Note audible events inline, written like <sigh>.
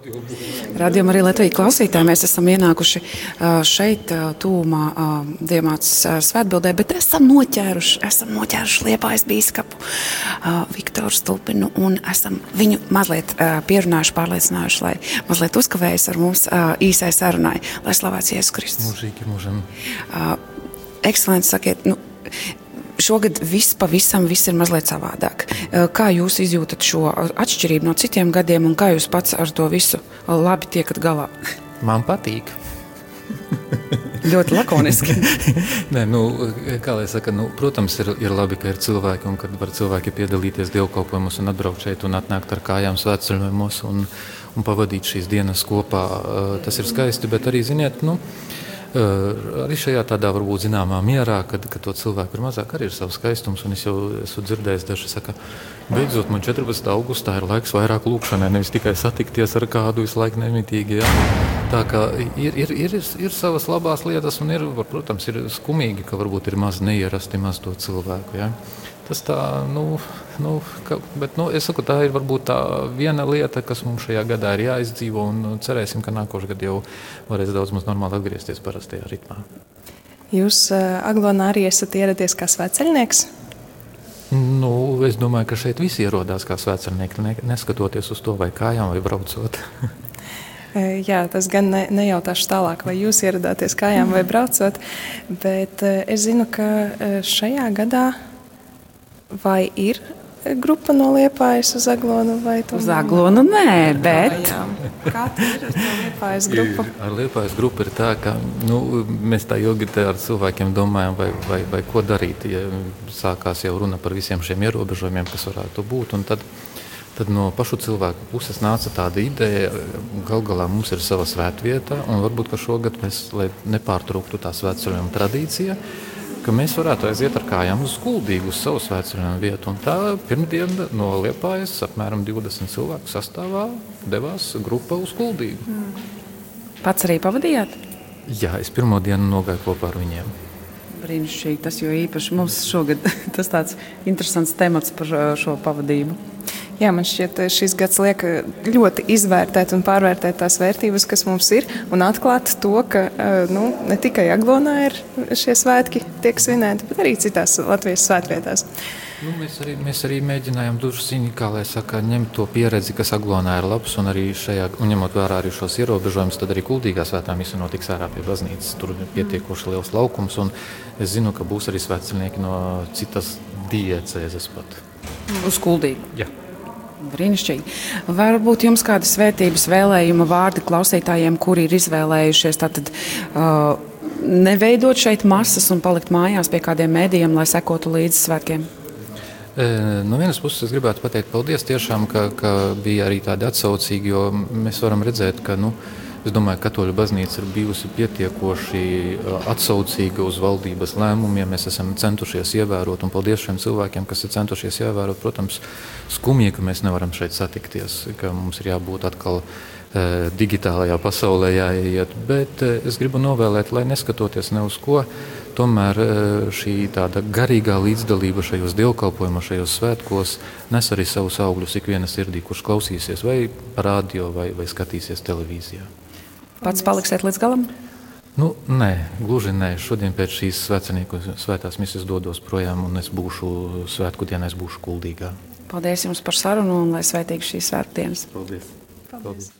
Radījumā arī Latvijas klausītāji mēs esam ienākuši šeit, tūmā Diemātas svētbildē, bet esam noķēruši, esam noķēruši Liepājas bīskapu Viktoru Stulpinu un esam viņu mazliet pierunājuši, pārliecinājuši, lai mazliet uzkavējas ar mums īsai sarunai, lai slavēts Jēzus Kristus. Mūžīgi mūžam. Ekscelents, sakiet, nu, Šogad viss pavisam viss ir mazliet savādāk. Eh, kā jūs izjūtat šo atšķirību no citiem gadiem, un kā jūs pats ar to visu labi tiekat galā? Man patīk. <laughs> Ļoti lakoniski. <laughs> Nē, nu, kā lai saka, nu, protams, ir, ir labi, ka ir cilvēki un kad var cilvēki piedalīties dievkalpojumos un atbraukt šeit un atnākt ar kājām svētceļojumos un, un pavadīt šīs dienas kopā. Eh, tas ir skaisti, bet arī, ziniet, nu, uh, arī šajā tādā varbūt zināmā mierā, kad, kad to cilvēku ir mazāk, arī ir savs skaistums. Es jau esmu dzirdējis, daži saka, beidzot man 14. augustā ir laiks vairāk lūkšanai, nevis tikai satikties ar kādu visu laiku nemitīgi. Ja? Tā kā ir, ir, ir, ir savas labās lietas, un ir, protams, ir skumīgi, ka varbūt ir maz neierasti maz to cilvēku. Ja? Tas tā, nu, nu, ka, bet, nu, es saku, tā ir varbūt tā viena lieta, kas mums šajā gadā ir jāizdzīvo, un cerēsim, ka nākošais gads jau varēs daudz maz normāli atgriezties parastajā ritmā. Jūs uh, Aglonā arī esat ieradies kā sveceļnieks? Nu, es domāju, ka šeit visi ierodās kā sveceļnieki, ne, neskatoties uz to, vai kājām vai braucot. <laughs> Jā, tas gan ne, nejautāšu tālāk, vai jūs ieradāties kājām vai braucot, bet es zinu, ka šajā gadā vai ir grupa no Liepājas uz Aglonu vai uz Aglonu? Nē, bet. Kā ir ar Liepājas grupu? Ar Liepājas grupu ir tā, ka nu, mēs tā ilgi ar cilvēkiem domājam, vai, vai, vai ko darīt, ja sākās jau runa par visiem šiem ierobežojumiem, kas varētu būt. Tad, tad no pašu cilvēku puses nāca tāda ideja, gal galā mums ir sava svētvieta, un varbūt šogad mēs, lai nepārtrauktu tā svētceļojuma tradīcija, ka mēs varētu aiziet ar kājām uz Kuldīgu, uz savu svētceļojumu vietu. Un tā pirmdiena no Liepājas apmēram 20 cilvēku sastāvā devās grupa uz Kuldīgu. Mm. Pats arī pavadījāt? Jā, es pirmo dienu nogāju kopā ar viņiem. Brīnišķīgi, tas jo īpaši mums šogad <laughs> tas tāds interesants temats par šo pavadību. Jā, man šķiet, šis gads liek ļoti izvērtēt un pārvērtēt tās vērtības, kas mums ir, un atklāt to, ka nu, ne tikai Aglonā ir šie svētki tiek svinēti, bet arī citās Latvijas svētvietās. Nu, mēs, arī, mēs arī mēģinājām druskuļi, kā lai saka, ņemt to pieredzi, kas Aglonā ir labs, un arī šajā, un ņemot vērā arī šos ierobežojumus, tad arī Kuldīgā svētā misija notiks ārā pie baznīcas. Tur ir pietiekoši liels laukums, un es zinu, ka būs arī svētceļnieki no citas diecēzes pat. Uz Kuldīgu? Jā. Brīnišķīgi. Varbūt jums kāda svētības vēlējuma vārdi klausītājiem, kuri ir izvēlējušies tātad, uh, neveidot šeit masas un palikt mājās pie kādiem mēdījiem, lai sekotu līdzi svētkiem? E, no vienas puses, es gribētu pateikt paldies tiešām, ka, ka bija arī tādi atsaucīgi, jo mēs varam redzēt, ka. Nu, Es domāju, ka Katoļu baznīca ir bijusi pietiekoši atsaucīga uz valdības lēmumiem. Mēs esam centušies ievērot, un paldies šiem cilvēkiem, kas ir centušies ievērot. Protams, skumji, ka mēs nevaram šeit satikties, ka mums ir jābūt atkal e, digitālajā pasaulē jāiet. Bet e, es gribu novēlēt, lai neskatoties ne uz ko, tomēr šī tāda garīgā līdzdalība šajos dievkalpojumos, šajos svētkos nes arī savus augļus ikviena sirdī, kurš klausīsies vai radio vai, vai skatīsies televīzijā. Pats paliksiet līdz galam? Nu, nē, gluži nē. Šodien pēc šīs svētās misijas dodos projām, un es būšu svētku dienā, es būšu kuldīgā. Paldies jums par sarunu un lai svētīgi šīs svētdienas. Paldies! Paldies. Paldies.